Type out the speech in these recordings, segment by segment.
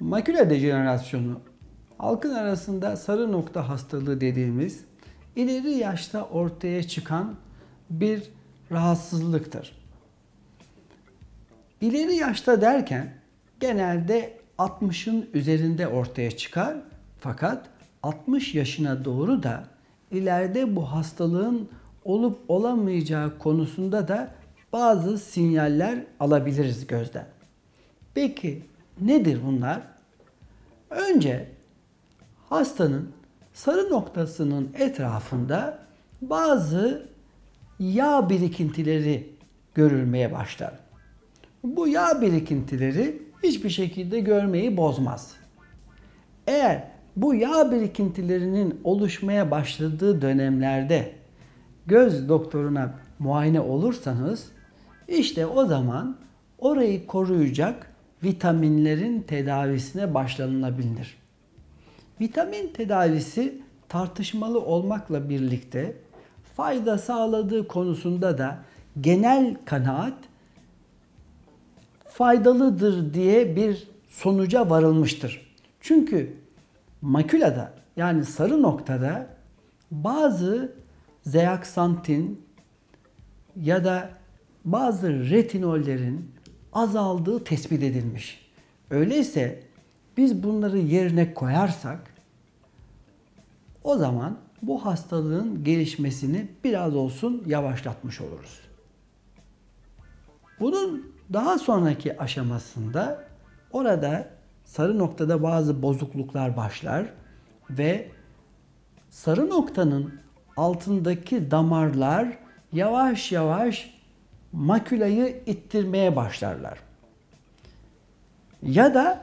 Maküle dejenerasyonu halkın arasında sarı nokta hastalığı dediğimiz ileri yaşta ortaya çıkan bir rahatsızlıktır. İleri yaşta derken genelde 60'ın üzerinde ortaya çıkar fakat 60 yaşına doğru da ileride bu hastalığın olup olamayacağı konusunda da bazı sinyaller alabiliriz gözden. Peki nedir bunlar? Önce hastanın sarı noktasının etrafında bazı yağ birikintileri görülmeye başlar. Bu yağ birikintileri hiçbir şekilde görmeyi bozmaz. Eğer bu yağ birikintilerinin oluşmaya başladığı dönemlerde göz doktoruna muayene olursanız işte o zaman orayı koruyacak vitaminlerin tedavisine başlanılabilir. Vitamin tedavisi tartışmalı olmakla birlikte fayda sağladığı konusunda da genel kanaat faydalıdır diye bir sonuca varılmıştır. Çünkü makülada yani sarı noktada bazı zeaksantin ya da bazı retinollerin azaldığı tespit edilmiş. Öyleyse biz bunları yerine koyarsak o zaman bu hastalığın gelişmesini biraz olsun yavaşlatmış oluruz. Bunun daha sonraki aşamasında orada sarı noktada bazı bozukluklar başlar ve sarı noktanın altındaki damarlar yavaş yavaş makülayı ittirmeye başlarlar. Ya da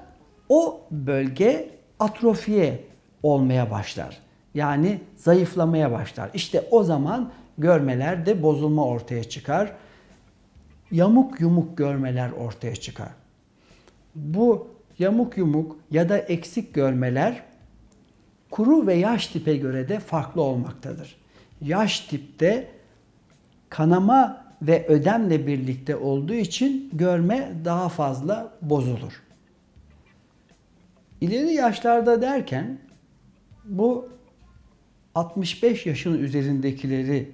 o bölge atrofiye olmaya başlar. Yani zayıflamaya başlar. İşte o zaman görmelerde bozulma ortaya çıkar. Yamuk yumuk görmeler ortaya çıkar. Bu yamuk yumuk ya da eksik görmeler kuru ve yaş tipe göre de farklı olmaktadır. Yaş tipte kanama ve ödemle birlikte olduğu için görme daha fazla bozulur. İleri yaşlarda derken bu 65 yaşın üzerindekileri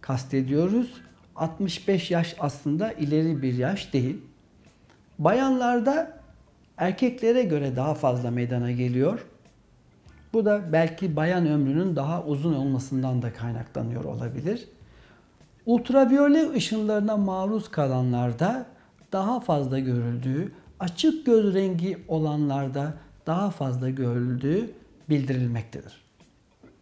kastediyoruz. 65 yaş aslında ileri bir yaş değil. Bayanlarda erkeklere göre daha fazla meydana geliyor. Bu da belki bayan ömrünün daha uzun olmasından da kaynaklanıyor olabilir. Ultraviyole ışınlarına maruz kalanlarda daha fazla görüldüğü, açık göz rengi olanlarda daha fazla görüldüğü bildirilmektedir.